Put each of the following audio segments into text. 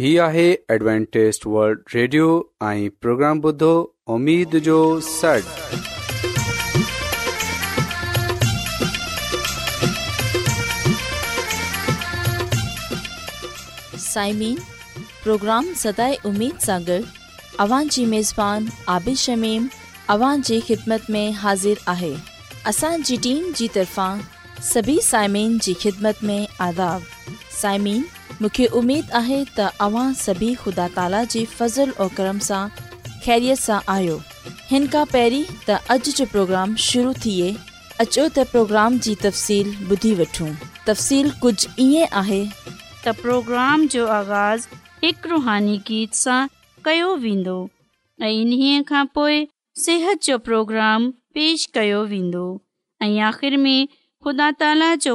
ही आहे Adventist world radio ऐं प्रोग्राम ॿुधो उमेद जो सॾ साइमीन प्रोग्राम सदाए उमेद सां गॾु अवां जी मेज़बान आबिद शमीम अवां जी ख़िदमत में हाज़िर आहे असांजी टीम जी तरफ़ां सभी साइमिन जी ख़िदमत में आदाब साइमीन मूंखे उमेद आहे तव्हां आहियो हिन खां पहिरीं त प्रोग्राम जी तफ़सील ॿुधी वठूं रुहानी गीत सां कयो वेंदो सिहत जो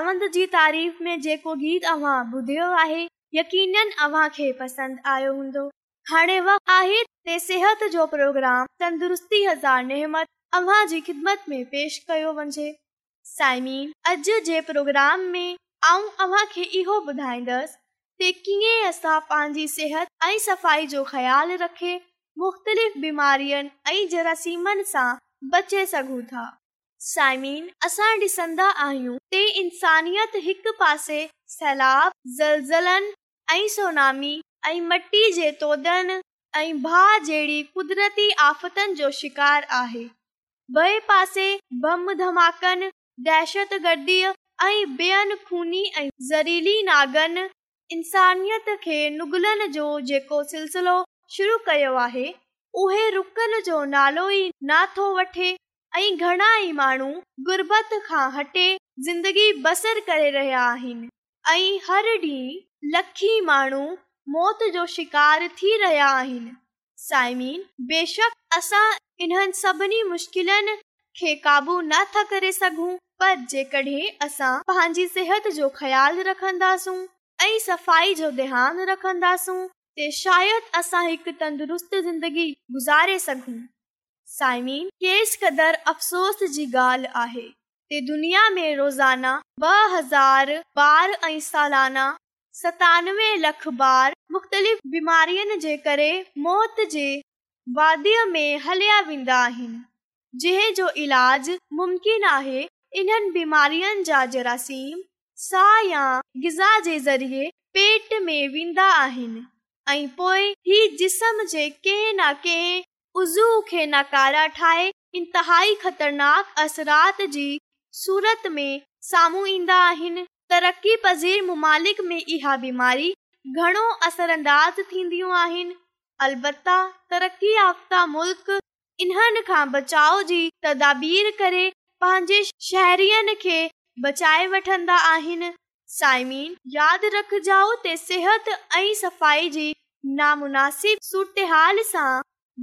सिहत ऐं बचे सघूं था साइमीन असां डि॒सन्दा आहियूं ते इंसानियत हिकु पासे सैलाब ज़लनि ऐं सोनामी ऐं मटी जे भाउ क़ुदरती आफ़तनि जो शिकार आहे ॿ पासे बम धमाकनि दहशत ऐं बियनि खूनी ऐं ज़रीली नागनि इंसानियत खे जेको सिलसिलो शुरू कयो आहे उहो रुकल जो नालो ई नथो वठे ऐं घणा ई माण्हू गुरबत खां हटे ज़िंदगी बसर करे रहिया आहिनि ऐं हर ॾींहुं लखी माण्हू मौत जो शिकार थी रहिया आहिनि साइमीन बेशक असां इन्हनि सभिनी मुश्किलनि खे काबू न था करे सघूं पर जेकॾहिं असां पंहिंजी सिहत जो ख़्यालु रखंदासूं ऐं सफ़ाई जो ध्यानु रखंदासूं त शायदि असां हिकु तंदुरुस्त ज़िंदगी गुज़ारे सघूं साइनी केस कदर अफ़सोस जी ॻाल्हि आहे सालाना सतानवे लख ॿार मुफ़ बीमारियुनि जे करे मौत जे वादीअ में हलया वेंदा आहिनि जंहिंजो इलाज मुमकिन आहे इन्हनि बीमारियुनि जा जरासीम साह या गिज़ा जे ज़रिए पेट में वेंदा आहिनि के नाारा ठाहे इनतहाई ख़तरनाक असरात जी साम्हूं ईंदा आहिनि तरक़ी पज़ीर बीमारींदाज़ थींदियूं आहिनि अलबता तरक़ी याफ़्ता मुल्क़ इन्हनि खां बचाउ जी तीर करे पंहिंजे शहरीयुनि खे बचाए वठंदा आहिनि साइमीन यादि रखजो सिहत ऐं सफ़ाई जी नामुनासिब सूरत सां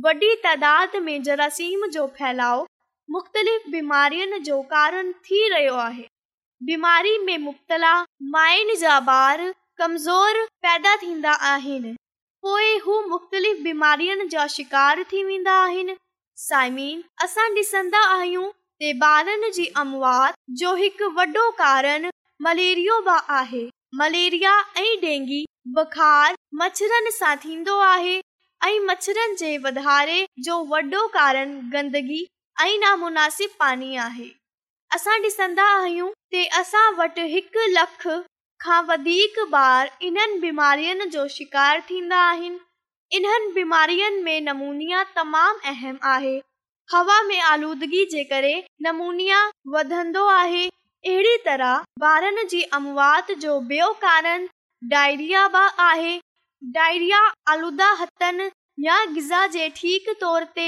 वॾी तइदाद में जरासीम जो फैलाव मुख़्तलिफ़ बीमारियुनि जो कारण थी रहियो आहे बीमारी में मुख़्तलाफ़ माइन जा ॿार कमज़ोर पैदा थींदा आहिनि पोइ हू मुख़्तलिफ़ बीमारियुनि जा शिकार थी वेंदा आहिनि साइमीन असां ॾिसंदा आहियूं ॿारनि जी अमवाद जो हिकु वॾो कारण मलेरिया बि आहे मलेरिया ऐं डेंगी बुखार मछरनि सां थींदो आहे ऐं मच्छरनि जे वधारे जो वॾो कारण गंदगी ऐं नामुनासिब पानी आहे असां ॾिसंदा आहियूं की असां वटि हिकु लख खां वधीक ॿार इन्हनि बीमारियुनि जो शिकार थींदा आहिनि इन्हनि बीमारियुनि में नमूनि तमामु अहम आहे हवा में आलूदगी जे करे नमूनिया वधंदो आहे अहिड़ी तरह ॿारनि जी अमवात जो बियो कारण डायरिया बि आहे डायरिया आलूदा हथनि या गिज़ा जे ठीकु तौर ते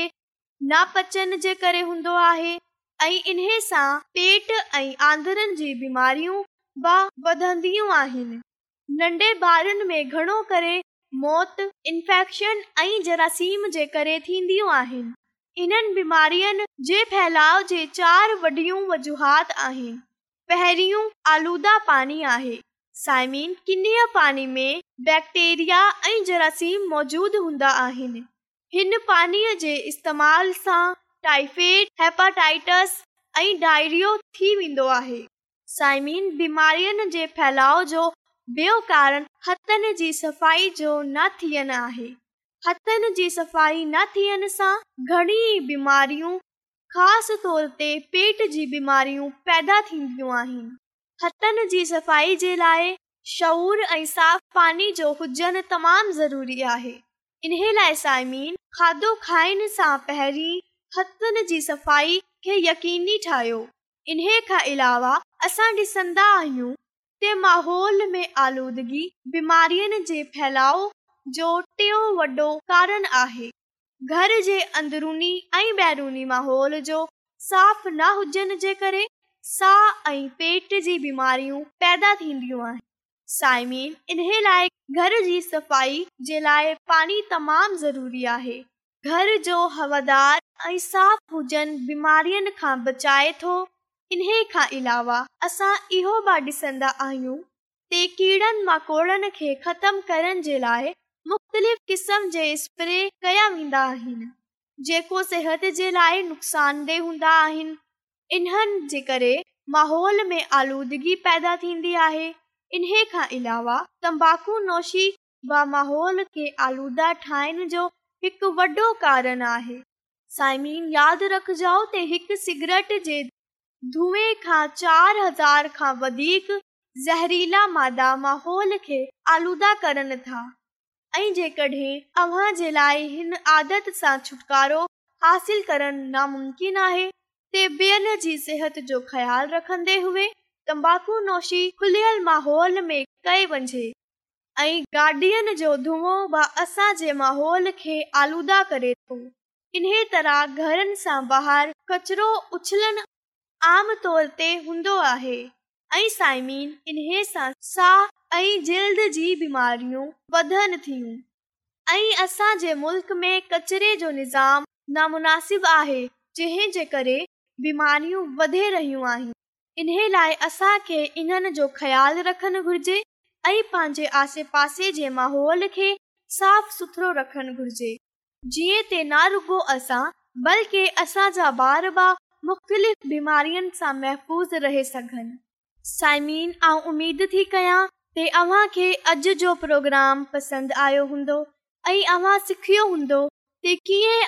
नापचनि जे करे हूंदो आहे ऐं इन सां पेट ऐं आंदरनि जी बीमारियूं با वधंदियूं आहिनि नंढे بارن में घणो करे موت انفیکشن ऐं जरासीम जे करे थींदियूं आहिनि انن बीमारियुनि جے फैलाव جے چار वॾियूं वजूहत आहिनि पहिरियों आलूदा पाणी आहे साइमीन किनिया पानी में बैक्टेरिया ऐं जरासीम मौजूद हुंदा आहिन हिन पाणीअ जे इस्तेमाल सां टाइफेड हेपाटाइटस ऐं डायरियो थी वेंदो आहे साइमीन बीमारियुनि जे फैलाव जो बि॒यो कारण हथनि जी सफ़ाई जो न थियनि आहे हथनि जी सफ़ाई न थियण सां घणई बीमारियूं ख़ासि तौर ते पेट जी बीमारियूं पैदा थींदियूं आहिनि हथनि जी सफ़ाई जे लाइ शर ऐं साफ़ पाणी जो हुजनि तमामु ज़रूरी आहे इन लाइ साइमीन खाधो खाइण सां पहिरीं हथनि जी सफ़ाई खे यकीनी ठाहियो इन्हे खां अलावा असां ॾिसंदा आहियूं कि माहौल में आलूदगी बीमारियुनि जे फैलाव जो टियों वॾो कारण आहे घर जे अंदरुनी ऐं बहिरूनी माहौल जो साफ़ न हुजण जे करे साह ऐं पेट जी बीमारियूं पैदा थींदियूं आहिनि साइमीन इन लाइ घर जी सफ़ाई जे लाइ पाणी तमामु ज़रूरी आहे घर जो हवादार ऐं साफ़ हुजनि बीमारियुनि खां बचाए थो इन खां अलावा असां इहो बि ॾिसंदा आहियूं त कीड़नि मकोड़नि खे ख़तमु करण जे लाइ मुख़्तलिफ़ क़िस्म जे स्प्रे कया वेंदा आहिनि जेको सिहत जे लाइ नुक़सानदेह हूंदा आहिनि इन्हनि जे करे माहौल में आलूदगी पैदा थींदी आहे इन्हे खां अलावा तम्बाकू नोशी माहौल खे आलूदा ठाहिण जो हिकु वॾो कारण आहे साइमीन यादि रखजो हिकु सिगरट जे धुएं खां चार हज़ार खां वधीक ज़हरीला मादा माहौल खे आलूदा करनि था ऐं जेकॾहिं लाइ हिन आदत सां छुटकारो हासिल करण नामुमकिन आहे सिहत जो ख़्याल रखन्दे हुए तम्बाकू नोशी खुलियल माहौल में कई वञे ऐं गाॾियुनि जो धुओं माहौल खे आलूदा करे थो इन तरह कचरो उछल आम तोर ते हूंदो आहे ऐं साइमीन इन्हे सां साह ऐं जल्द जी बीमारियूं वधनि थियूं ऐं असां जे मुल्क में कचरे जो निज़ाम नामुनासिब आहे जंहिं जे करे बीमारियूं वधे रहियूं आहिनि इन लाइ असांखे इन्हनि जो ख़्यालु रखणु घुर्जे ऐं पंहिंजे आसे पासे जे माहौल खे साफ़ सुथरो रखणु घुर्जे जीअं बल्कि असांजा बार बख़्तलिफ़ बीमारियुनि सां महफ़ूज़ रहे सघनि साइमीन ऐं उमेद थी कयां प्रोग्राम पसंदि आयो हूंदो ऐं हूंदो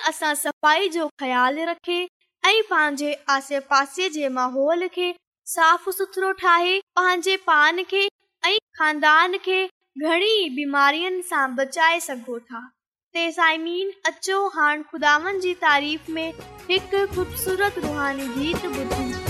असां सफ़ाई जो ख़्यालु रखे ऐं पंहिंजे आसे पासे जे माहोल खे साफ़ सुथरो ठाहे पंहिंजे पान खे ऐं खानदान खे घणी बीमारियुनि सां बचाए सघो था तेसाइमीन अचो हाणे खुदानि जी तारीफ़ में हिकु ख़ूबसूरत रुहानी गीत ॿुधाए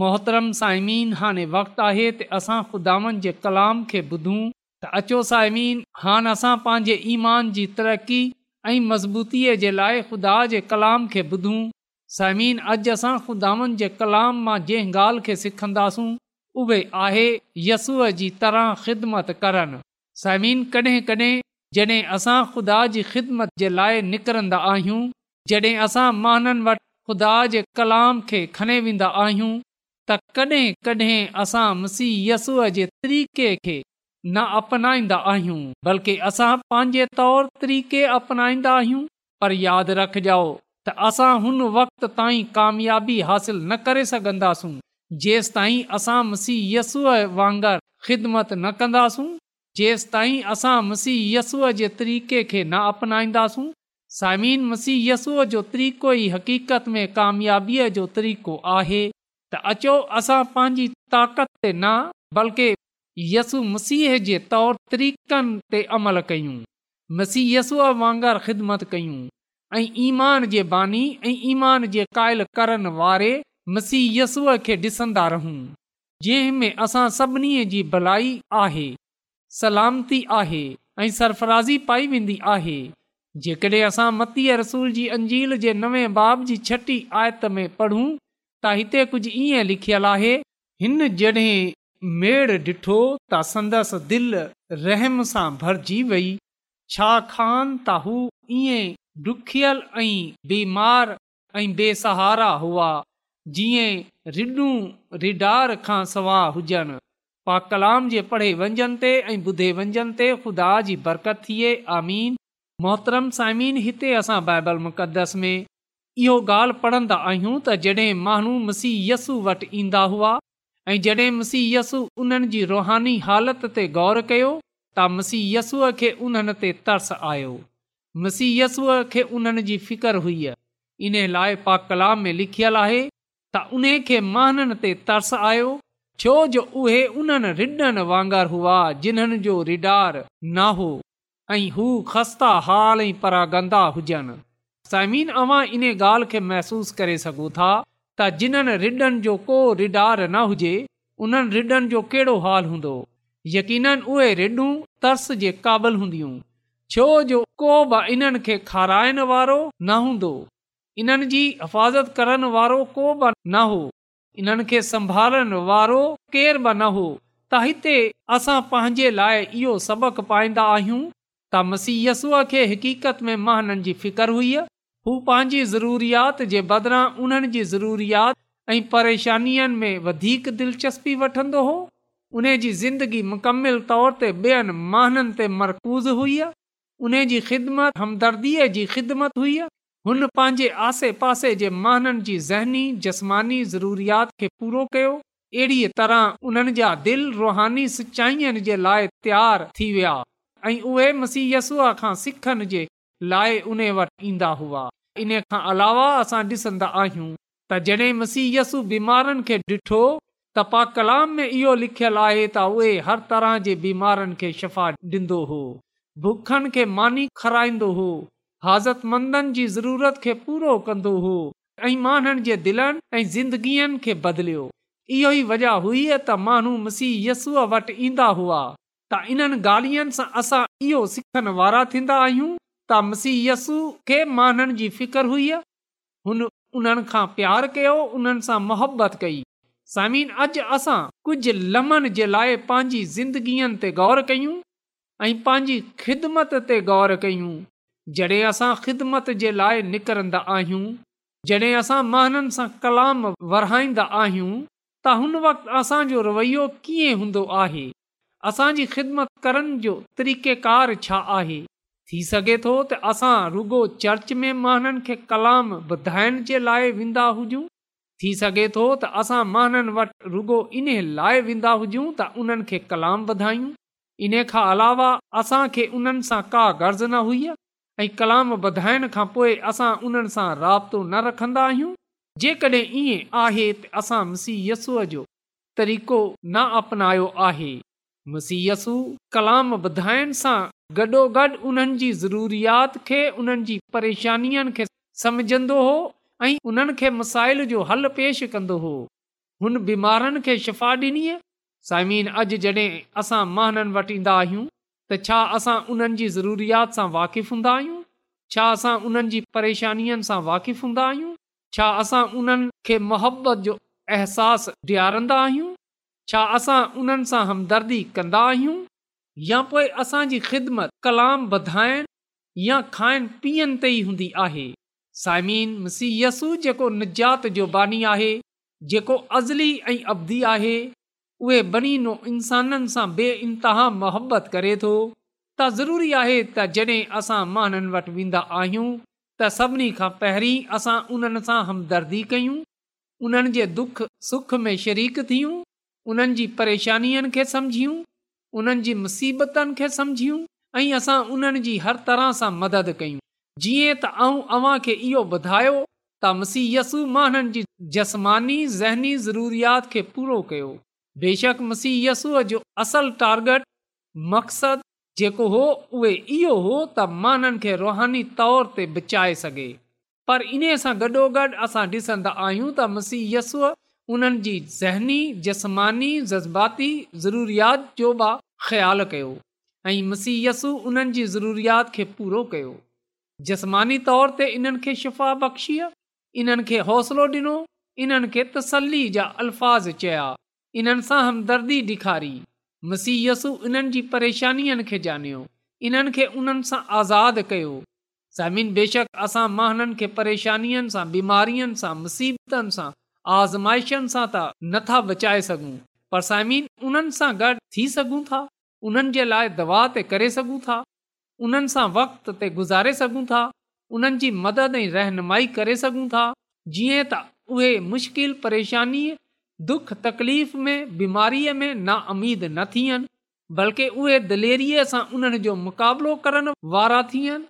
मोहतरम साइमीन हाणे वक़्तु आहे त असां ख़ुदानि जे कलाम खे ॿुधूं त अचो साइमीन हाणे असां पंहिंजे ईमान जी तरक़ी ऐं मज़बूतीअ जे लाइ खुदा जे कलाम खे ॿुधूं साइमीन अॼु असां ख़ुदान जे कलाम मां जंहिं ॻाल्हि खे सिखंदासूं उहे आहे यसूअ जी तरह ख़िदमत करनि साइम कॾहिं कॾहिं जॾहिं असां ख़ुदा जी ख़िदमत जे लाइ निकिरंदा आहियूं जॾहिं असां महाननि वटि ख़ुदा जे कलाम खे खणे वेंदा त कॾहिं कॾहिं असां मसीह यस्सूअ जे तरीक़े खे न अपनाईंदा आहियूं बल्कि असां पंहिंजे तौरु तरीक़े अपनाईंदा आहियूं पर यादि रखजाओ त असां हुन वक़्त ताईं कामयाबी हासिल न करे सघंदासूं जेंसि ताईं असां मसीह यस्सूअ वांगुरु ख़िदमत न कंदासूं जेंसताईं असां मसीह यस्सूअ जे तरीक़े खे न अपनाईंदासूं सामीन मसीह यस्सूअ जो तरीक़ो ई हक़ीक़त में कामयाबीअ जो तरीक़ो आहे त अचो असां पंहिंजी ताक़त ते न बल्कि यसु मसीह जे तौर तरीक़नि ते अमल कयूं मसीहयसूअ वांगुरु ख़िदमत कयूं ऐं ईमान जे बानी ऐं ईमान जे काइल करण वारे मसीहयसूअ खे ॾिसंदा रहूं जंहिं में असां सभिनी जी भलाई आहे सलामती आहे ऐं सरफराज़ी पाई वेंदी आहे जेकॾहिं असां मतीअ रसूल जी अंजील जे नवे बाब जी छटी आयत में पढ़ूं त हिते कुझु ईअं लिखियलु आहे हिन मेड़ ॾिठो त संदसि दिलि रहम सां भरिजी वई छा खान ताह ईअं ॾुखियलु बीमार ऐं बेसहारा हुआ जीअं रिडू रिडार खां सवा हुजनि पा कलाम जे पढ़े वंजन ते ऐं ॿुधे वंजनि ते ख़ुदा जी बरकत थिए आमीन मोहतरम साइमीन हिते असां बाइबल मुक़दस में इहो ॻाल्हि पढ़ंदा आहियूं त जॾहिं माण्हू मसी यसू वटि ईंदा हुआ ऐं जॾहिं मसीह यस्सु उन्हनि जी रुहानी हालति ते ग़ौरु कयो त मसी यसूअ खे उन्हनि ते तर्स आयो मसीहयसूअ खे उन्हनि जी फ़िकुरु हुई इन लाइ पा कला में लिखियलु आहे त उन खे माननि ते तर्स आयो छो जो उहे उन्हनि रिडनि वांगर हुआ जिन्हनि जो रिडार न हो ऐं हू ख़स्ता हाल ऐं परा गंदा हुजनि साइमीन अव्हां इन ॻाल्हि खे महसूस करे सघो था त जिन्हनि रिॾन जो को रिडार न हुजे उन्हनि रिडन जो कहिड़ो हाल हूंदो यकीन उहे रिडू तर्स जे काबिल हूंदियूं छो जो को बि इन्हनि खे खाराइण वारो न हूंदो इन्हनि जी हिफ़ाज़त करण वारो को बि न हो इन खे संभालण वारो केर बि न हो त हिते असां पंहिंजे लाइ इहो सबक़ पाईंदा आहियूं त मसीयसूअ खे हक़ीक़त में महाननि जी फिक्र हुई हू पंहिंजी ज़रूरियात जे बदिरां उन्हनि जी ज़रूरियात ऐं परेशानियुनि में वधीक दिलचस्पी वठंदो हो उन जी ज़िंदगी मुकमिल तौर ते ॿियनि माननि ते मरकूज़ हुई उन जी ख़िदमत हमदर्दीअ जी ख़िदमत हुई हुन पंहिंजे आसे पासे जे माननि जी ज़हनी जस्मानी ज़रूरियात खे पूरो कयो अहिड़ीअ तरह उन्हनि जा दिलि रुहानी सचाईअ जे लाइ तयारु थी विया ऐं उहे मसीयसूअ खां सिखनि जे लाइ उन वटि ईंदा हुआ इन खां अलावा असां ॾिसंदा आहियूं तॾहिं मसीह यसु बीमारनि खे ॾिठो त पा कलाम में इहो लिखियल आहे त उहे हर तरह जे बीमारनि खे शफ़ा ॾींदो हो बुखनि खे मानी खाराईंदो हो हाज़तमंदनि जी ज़रूरत खे पूरो कंदो हो ऐं माण्हुनि जे दिलनि ऐं ज़िंदगीअ खे इहो ई वजह हुई त माण्हू मसीह यसूअ वटि ईंदा हुआ त इन्हनि गाल्हिनि सां असां इहो सिखण वारा थींदा आहियूं मसीह मसीयसू खे माननि जी फिकर हुई हुन उन्हनि खां प्यारु कयो उन्हनि सां मुहबत कई समीन अॼु असां कुझु लम्हनि जे लाइ पंहिंजी ज़िंदगीअ ते ग़ौर कयूं ऐं पंहिंजी ख़िदमत ते गौर कयूं जॾहिं असां ख़िदमत जे लाइ निकिरंदा आहियूं जॾहिं असां माननि सां कलाम वराईंदा आहियूं त हुन असांजो रवैयो कीअं हूंदो आहे असांजी ख़िदमत करण जो तरीक़ेकार छा आहे थी सघे थो त असां रुगो चर्च में माननि खे कलाम वधाइण जे लाइ वेंदा हुजूं थी सघे थो त असां माननि वटि रुॻो इन लाइ वेंदा हुजूं त उन्हनि खे कलाम वधायूं इन खां अलावा असांखे उन्हनि सां का न हुई ऐं कलाम वधाइण खां पोइ असां उन्हनि सां राब्तो न रखंदा आहियूं जेकॾहिं ईअं आहे त असां जो तरीक़ो न अपनायो आहे मुसीयसु कलाम वधाइण सां गॾोगॾु उन्हनि जी ज़रूरीत खे उन्हनि जी परेशानियुनि खे सम्झंदो हो ऐं उन्हनि खे मसाइल जो हल पेश कंदो हो हुन बीमारनि खे शिफ़ा ॾिनी साइमिन अॼु जॾहिं असां महननि वटि ईंदा आहियूं त छा असां उन्हनि जी ज़रूरीत सां वाक़िफ़ु हूंदा आहियूं छा असां उन्हनि जी परेशानियुनि सां हूंदा आहियूं छा असां उन्हनि खे जो अहसासु ॾियारींदा आहियूं छा असां उन्हनि सां हमदर्दी कंदा आहियूं या पोइ असांजी ख़िदमत कलाम वधाइनि या खाइनि पीअण ते ई हूंदी आहे साइमिन सीयसू जेको निजात जो बानी आहे जेको अज़ली ऐं अबधी आहे उहे बनी नोइ इंसाननि सां बे इंतिहा मोहबत करे थो त ज़रूरी आहे त जॾहिं असां माननि वटि वेंदा आहियूं त सभिनी खां पहिरीं असां उन्हनि सां हमदर्दी कयूं उन्हनि जे दुख सुख में शरीक थियूं उन्हनि जी परेशानियुनि खे उन्हनि जी मुसीबतनि खे ऐं असां उन्हनि जी हर तरह सां मदद कयूं जीअं तव्हांखे इहो ॿुधायो त मसीयसु मां जी ज़हनी ज़रूरियात खे पूरो कयो बेशक मसीय जो असल टारगेट मक़सदु जेको हो उहे इहो हो त मां खे रुहानी तौर ते बचाए सघे पर इन सां गॾोगॾु असां ॾिसंदा आहियूं त उन्हनि जी ज़हनी जस्मानी जज़्बाती ज़रूरियात जो बि ख़्यालु कयो ऐं मसीयसु उन्हनि जी ज़रूरीयात खे पूरो कयो जस्मानी तौर ते इन्हनि खे शिफ़ा बख़्शिय इन्हनि खे हौसलो ॾिनो इन्हनि खे तसली जा अल्फ़ाज़ चया इन्हनि सां हमदर्दी ॾेखारी मसीयसु इन्हनि जी परेशानियुनि खे ॼाणियो इन्हनि खे उन्हनि सां आज़ादु कयो ज़मीन बेशक असां महननि खे परेशानियुनि सां बीमारीअ सां मुसीबतनि सां आज़माइशनि सां त नथा बचाए सघूं पर साइमीन उन्हनि सां गॾु थी सघूं था उन्हनि जे लाइ दवा ते करे सघूं था उन्हनि सां वक़्त ते गुज़ारे सघूं था उन्हनि जी मदद ऐं रहनुमाई करे सघूं था जीअं त उहे मुश्किल परेशानीअ दुख तकलीफ़ में बीमारीअ में ना न थियनि बल्कि उहे दिलेरीअ सां उन्हनि जो मुक़ाबिलो करण वारा थियनि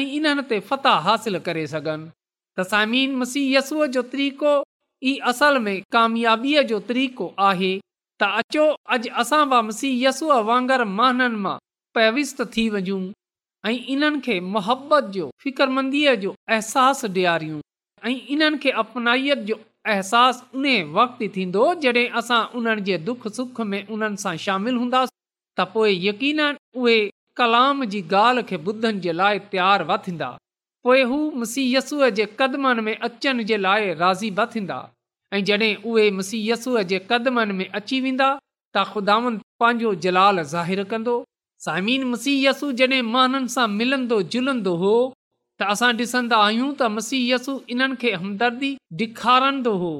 ऐं इन्हनि ते फता हासिल करे सघनि त साइमीन मसीहयसूअ जो तरीक़ो ई असल में कामियाबीअ जो तरीक़ो आहे त अचो अॼु असां बि मसीह यसूअ वांगुरु महननि मां पैविस्त थी वञूं ऐं इन्हनि खे मुहबत जो फिक्रमंदीअ जो अहसासु ॾियारियूं ऐं इन्हनि खे अपनाइअ जो अहसासु उन वक़्तु ई थींदो जॾहिं असां उन्हनि जे दुख सुख में उन्हनि सां शामिल हूंदासीं त पोइ यकीन उहे कलाम जी ॻाल्हि खे ॿुधण जे लाइ प्यारु वठंदा पोइ हू मुसीयसूअ जे क़दमनि में अचण जे लाइ राज़ी बि थींदा ऐं जॾहिं उहे मुसीयसूअ जे कदमनि में अची वेंदा त ख़ुदावन पंहिंजो जलाल ज़ाहिरु कंदो साइमीन मुसीयसु जॾहिं माननि सां मिलंदो जुलंदो हो त असां ॾिसंदा आहियूं त मसीयसु इन्हनि खे हमदर्दी ॾेखारंदो हो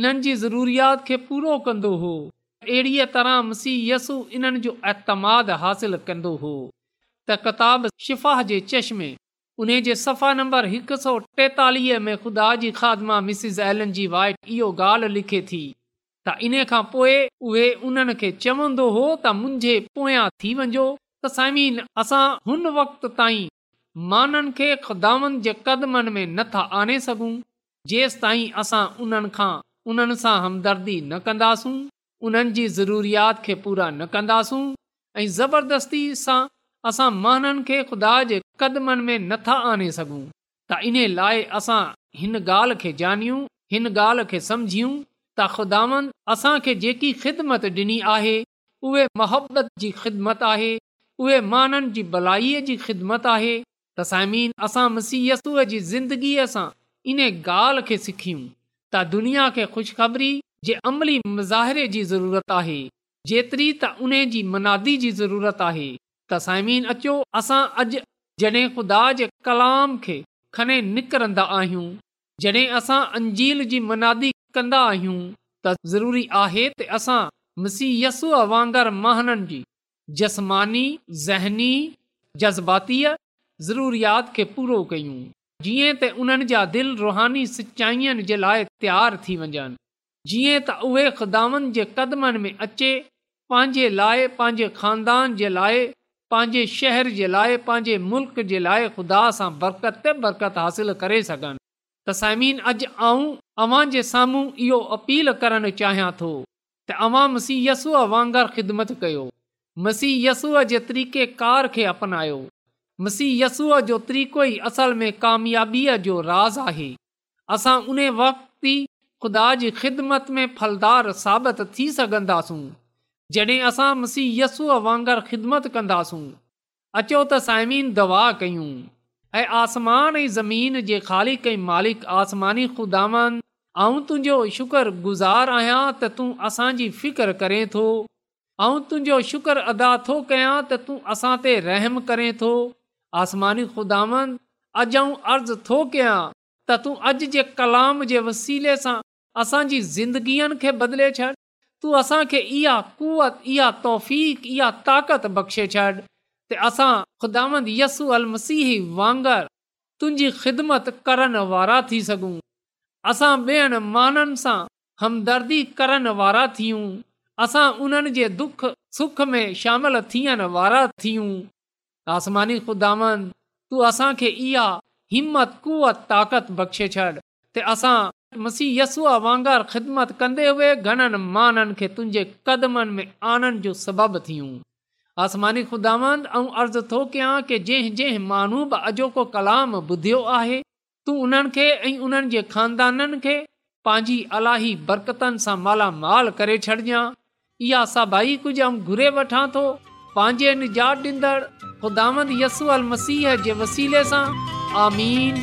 इन्हनि जी ज़रूरियात खे पूरो कंदो हो अहिड़ीअ तरह मुसीयसु इन्हनि जो अतमादु हासिलु कंदो हो त किताब शिफ़ाह जे चश्मे उन जे सफ़ा नंबर हिकु सौ टेतालीह में ख़ुदा जी ख़ादमा मिसिस एलन जी वाइट इहो ॻाल्हि लिखे थी त इन खां पोइ उहे उन्हनि खे चवंदो हो त मुंहिंजे पोयां थी वञो त समीन असां हुन वक़्तनि खे खदानि जे क़दमनि में नथा आणे सघूं जेसिताईं असां उन्हनि खां उन्हनि सां हमदर्दी न कंदासूं उन्हनि जी ज़रूरीयात खे पूरा न कंदासूं ऐं ज़बरदस्ती सां असां माननि खे ख़ुदा जे क़दमनि में नथा आणे सघूं त इन लाइ असां हिन ॻाल्हि खे जाणियूं हिन ॻाल्हि खे समुझूं त ख़ुदानि असांखे जेकी ख़िदमत ॾिनी आहे उहे मोहबत जी ख़िदमत आहे उहे माननि जी भलाईअ जी ख़िदमत आहे त साइमीन असां मसीतुअ जी ज़िंदगीअ सां इन ॻाल्हि खे सिखियूं त दुनिया खे ख़ुशख़बरी जे अमली मज़ाहिर जी ज़रूरत आहे जेतिरी त उन जी मनादी जी ज़रूरत आहे तसाइमीन अचो असां अॼु जॾहिं ख़ुदा जे कलाम खे खणी निकिरंदा आहियूं जॾहिं असां अंजील जी मनादी कंदा आहियूं त ज़रूरी आहे त असांसूअ वांदड़ महननि जी जसमानी ज़हनी जज़्बातीअ ज़रूरियात खे पूरो कयूं जीअं त उन्हनि जा दिलि रुहानी सचाईअ जे लाइ तयारु थी वञनि जीअं त उहे ख़ुदानि जे क़दमनि में अचे पंहिंजे लाइ पंहिंजे खानदान जे लाइ पंहिंजे शहर जे लाइ पंहिंजे मुल्क जे लाइ खुदा सां बरकत त बरकत हासिल करे सघनि तसाइमीन अॼु आऊं अव्हां जे साम्हूं इहो अपील करणु चाहियां थो त अव्हां मसीह यसूअ वांगर ख़िदमत कयो मसीह यस्सूअ जे तरीक़ेकार खे अपनायो मसीह यस्सूअ जो तरीक़ो ई असल में कामयाबीअ जो राज़ आहे असां उन वक़्त ख़ुदा जी ख़िदमत में फलदार साबित थी सघंदासूं जॾहिं असां मसीहयसूअ वांगुरु ख़िदमत कंदासूं अचो त साइमीन दवा कयूं ऐं आसमान ऐं ज़मीन जे ख़ालिक कई मालिक आसमानी ख़ुदांद तुंहिंजो शुकुर गुज़ारु आहियां त तूं असांजी फ़िकर करें थो ऐं तुंहिंजो शुक्र अदा थो कयां त तूं असां ते रहम करें थो आसमानी ख़ुदांद अॼु ऐं अर्ज़ु थो कयां त तूं अॼु जे कलाम जे वसीले सां असांजी ज़िंदगीअ खे बदिले छॾ तूं असांखे इहा कुवत इहा तौफ़ इहा ताक़त बख़्शे छॾ ते असां ख़ुदा यसु अल वांगर तुंहिंजी ख़िदमत करण वारा थी सघूं असां ॿियनि माननि सां हमदर्दी करण वारा थियूं असां उन्हनि जे दुख सुख में शामिल थियण वारा थियूं आसमानी ख़ुदांद तूं असांखे इहा हिमत कुवत ताक़त बख़्शे छॾ ते असां मसीह यसूअ वांगुरु ख़िदमत कंदे हुए घणनि माननि खे तुंहिंजे कदमनि में आणन जो सबबु थियूं आसमानी ख़ुदा अर्ज़ु थो कयां की जंहिं जंहिं माण्हू बि अॼोको कलाम ॿुधियो आहे तूं उन्हनि खे ऐं उन्हनि जे खानदाननि खे पंहिंजी अलाही बरकतनि सां मालामाल करे छॾिजांइ इहा सभई कुझु घुरे वठां थो पंहिंजे निजात ॾींदड़ ख़ुदांदसूअ मसीह जे वसीले सां आमीन